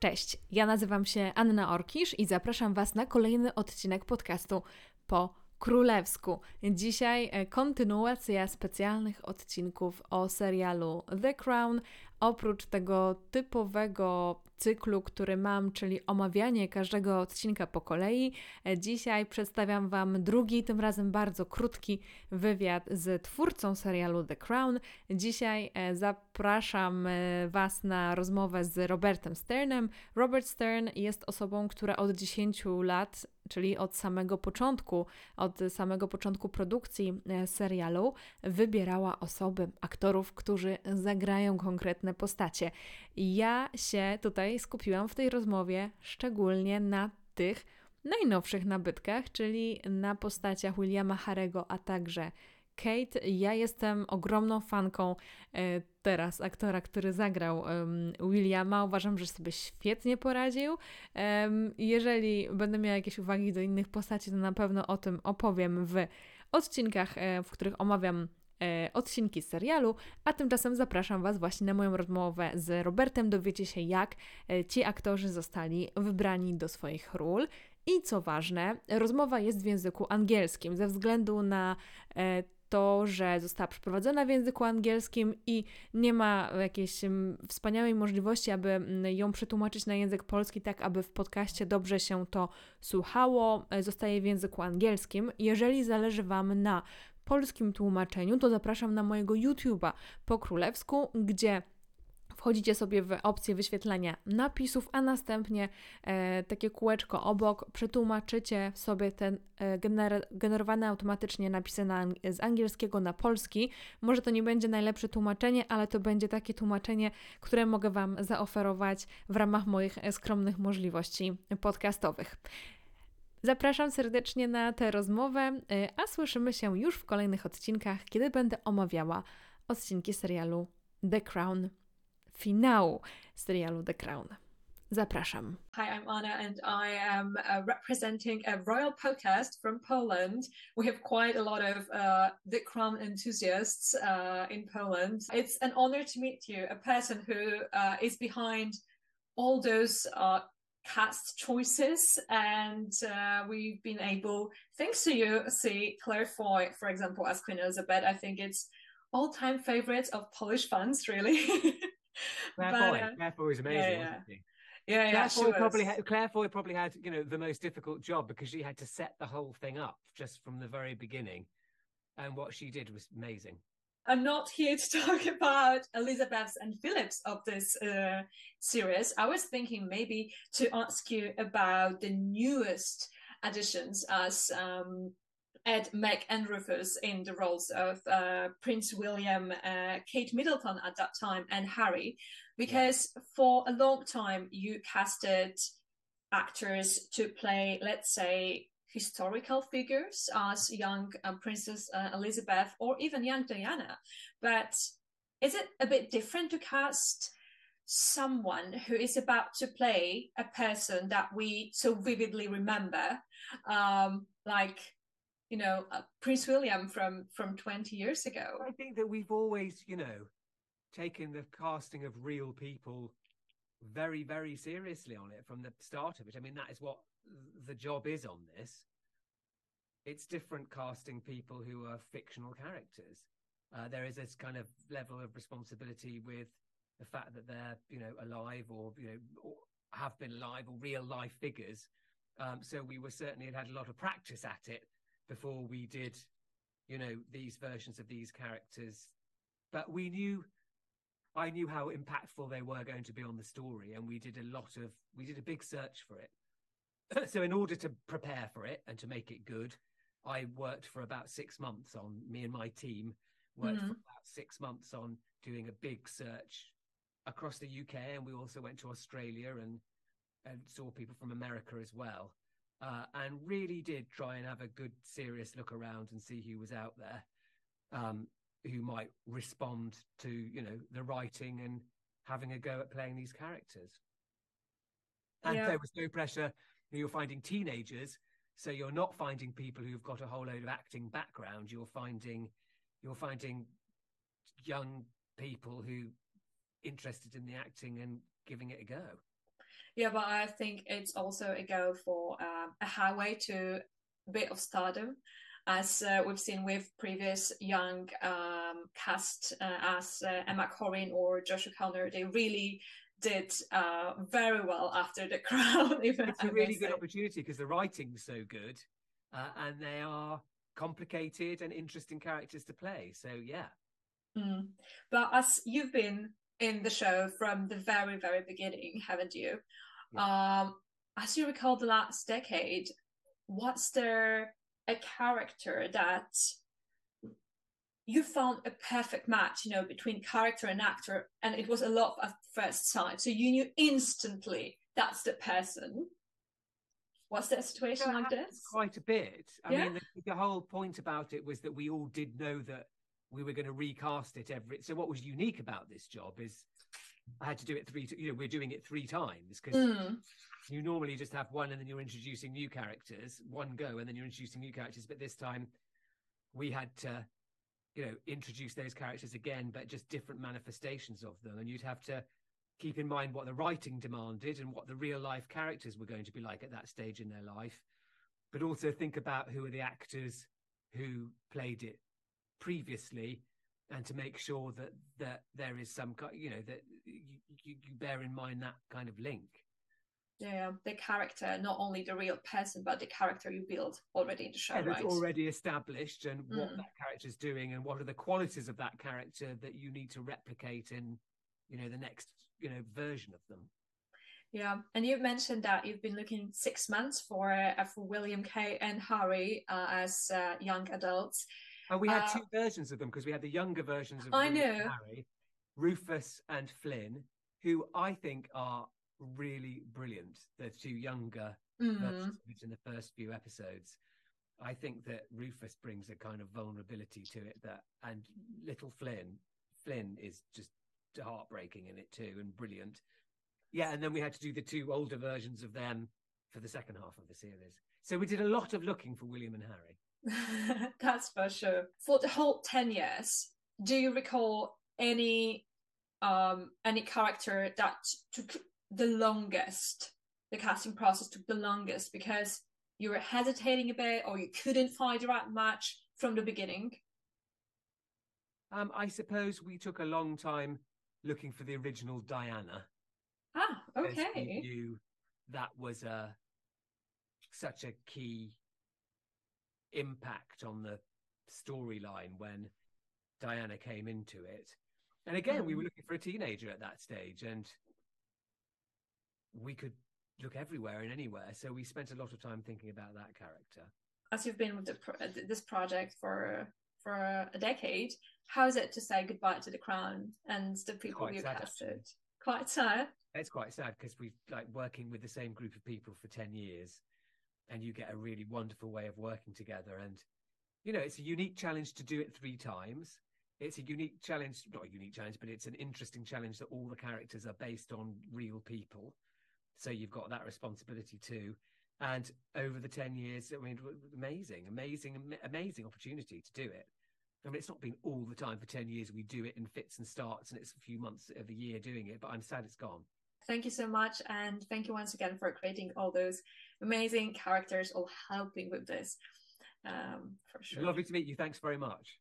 Cześć, ja nazywam się Anna Orkisz i zapraszam Was na kolejny odcinek podcastu po królewsku. Dzisiaj e, kontynuacja specjalnych odcinków o serialu The Crown. Oprócz tego typowego cyklu, który mam, czyli omawianie każdego odcinka po kolei, e, dzisiaj przedstawiam Wam drugi, tym razem bardzo krótki wywiad z twórcą serialu The Crown. Dzisiaj e, zapraszam Was na rozmowę z Robertem Sternem. Robert Stern jest osobą, która od 10 lat czyli od samego początku, od samego początku produkcji e, serialu, wybierała osoby, aktorów, którzy zagrają konkretne postacie. Ja się tutaj skupiłam w tej rozmowie szczególnie na tych najnowszych nabytkach, czyli na postaciach Williama Harego, a także Kate. Ja jestem ogromną fanką e, teraz aktora, który zagrał Williama. Uważam, że sobie świetnie poradził. jeżeli będę miała jakieś uwagi do innych postaci, to na pewno o tym opowiem w odcinkach, e, w których omawiam e, odcinki z serialu, a tymczasem zapraszam Was właśnie na moją rozmowę z Robertem. Dowiecie się, jak ci aktorzy zostali wybrani do swoich ról. I co ważne, rozmowa jest w języku angielskim ze względu na to, że została przeprowadzona w języku angielskim i nie ma jakiejś wspaniałej możliwości, aby ją przetłumaczyć na język polski, tak aby w podcaście dobrze się to słuchało, e, zostaje w języku angielskim. Jeżeli zależy Wam na polskim tłumaczeniu, to zapraszam na mojego YouTube'a po królewsku, gdzie wchodzicie sobie w opcję wyświetlania napisów, a następnie e, takie kółeczko obok przetłumaczycie sobie te e, gener generowane automatycznie napisy na, z angielskiego na polski. Może to nie będzie najlepsze tłumaczenie, ale to będzie takie tłumaczenie, które mogę Wam zaoferować w ramach moich e, skromnych możliwości podcastowych. Zapraszam serdecznie na tę rozmowę, e, a słyszymy się już w kolejnych odcinkach, kiedy będę omawiała odcinki serialu The Crown finału serialu The Crown. Zapraszam. Hi, I'm Anna, and I am uh, representing a royal podcast from Poland. We have quite a lot of uh, The Crown enthusiasts uh, in Poland. It's an honor to meet you, a person who uh, is behind all those uh, cast choices and uh, we've been able thanks to you see claire foy for example as queen elizabeth i think it's all-time favorites of polish fans really Claire but, Foy. Uh, Claire Foy was amazing, yeah, yeah. wasn't she? Yeah, yeah. Claire Foy probably had, Claire Foy probably had you know the most difficult job because she had to set the whole thing up just from the very beginning, and what she did was amazing. I'm not here to talk about Elizabeth's and Philip's of this uh, series. I was thinking maybe to ask you about the newest additions as um, Ed, Meg, and Rufus in the roles of uh, Prince William, uh, Kate Middleton at that time, and Harry, because yeah. for a long time you casted actors to play, let's say, historical figures as young um, Princess uh, Elizabeth or even young Diana. But is it a bit different to cast? someone who is about to play a person that we so vividly remember um like you know uh, Prince William from from 20 years ago. I think that we've always, you know, taken the casting of real people very very seriously on it from the start of it. I mean that is what the job is on this. It's different casting people who are fictional characters. Uh, there is this kind of level of responsibility with the fact that they're you know alive or you know or have been alive or real life figures. Um, so we were certainly had, had a lot of practice at it before we did, you know, these versions of these characters. But we knew, I knew how impactful they were going to be on the story, and we did a lot of, we did a big search for it. so in order to prepare for it and to make it good, I worked for about six months on me and my team worked mm-hmm. for about six months on doing a big search across the UK, and we also went to Australia and and saw people from America as well uh, and really did try and have a good, serious look around and see who was out there um, who might respond to, you know, the writing and having a go at playing these characters. And yeah. there was no pressure. You're finding teenagers, so you're not finding people who've got a whole load of acting background. You're finding, you're finding young people who interested in the acting and giving it a go. Yeah, but I think it's also a go for um, a highway to a bit of stardom, as uh, we've seen with previous young um, cast uh, as uh, Emma Corrin or Josh O'Connor. They really did uh, very well after the crown. It's a really good opportunity because the writing's so good, uh, and they are complicated and interesting characters to play. So yeah. Mm. But as you've been in the show from the very very beginning, haven't you? Yeah. Um, as you recall, the last decade, what's there a character that you found a perfect match, you know, between character and actor, and it was a love at first sight. So you knew instantly that's the person. Was there a situation like this? Quite a bit. I yeah? mean, the, the, whole point about it was that we all did know that we were going to recast it every. So what was unique about this job is I had to do it three. You know, we're doing it three times because mm. you normally just have one, and then you're introducing new characters, one go, and then you're introducing new characters. But this time, we had to you know, introduce those characters again, but just different manifestations of them. And you'd have to keep in mind what the writing demanded and what the real life characters were going to be like at that stage in their life, but also think about who are the actors who played it previously and to make sure that that there is some kind you know that you, you, you bear in mind that kind of link yeah, the character, not only the real person, but the character you build already in the show. Yeah, right? already established, and what mm. that is doing, and what are the qualities of that character that you need to replicate in, you know, the next, you know, version of them. Yeah, and you've mentioned that you've been looking six months for uh, for William K and Harry uh, as uh, young adults. And we had uh, two versions of them because we had the younger versions of I know. Harry, Rufus and Flynn, who I think are really brilliant. The two younger mm. in the first few episodes. I think that Rufus brings a kind of vulnerability to it that, and little Flynn, Flynn is just heartbreaking in it too and brilliant. Yeah, and then we had to do the two older versions of them for the second half of the series. So we did a lot of looking for William and Harry. That's for sure. For the whole 10 years, do you recall any um any character that took the longest. The casting process took the longest because you were hesitating a bit or you couldn't find the right match from the beginning? Um, I suppose we took a long time looking for the original Diana. Ah, okay. We knew that was a such a key impact on the storyline when Diana came into it. And again, we were mm. looking for a teenager at that stage, and we could look everywhere and anywhere. So we spent a lot of time thinking about that character. As you've been with the, this project for for a decade, how is it to say goodbye to the crown and the people quite you sad, casted? Actually. Quite sad. It's quite sad because we've like working with the same group of people for ten years, and you get a really wonderful way of working together. And you know, it's a unique challenge to do it three times. It's a unique challenge, not a unique challenge, but it's an interesting challenge that all the characters are based on real people so you've got that responsibility too. And over the 10 years, I mean, amazing, amazing, amazing opportunity to do it. I mean, it's not been all the time for 10 years. We do it in fits and starts, and it's a few months of the year doing it, but I'm sad it's gone. Thank you so much. And thank you once again for creating all those amazing characters, all helping with this. Um, for sure. Lovely to meet you. Thanks very much.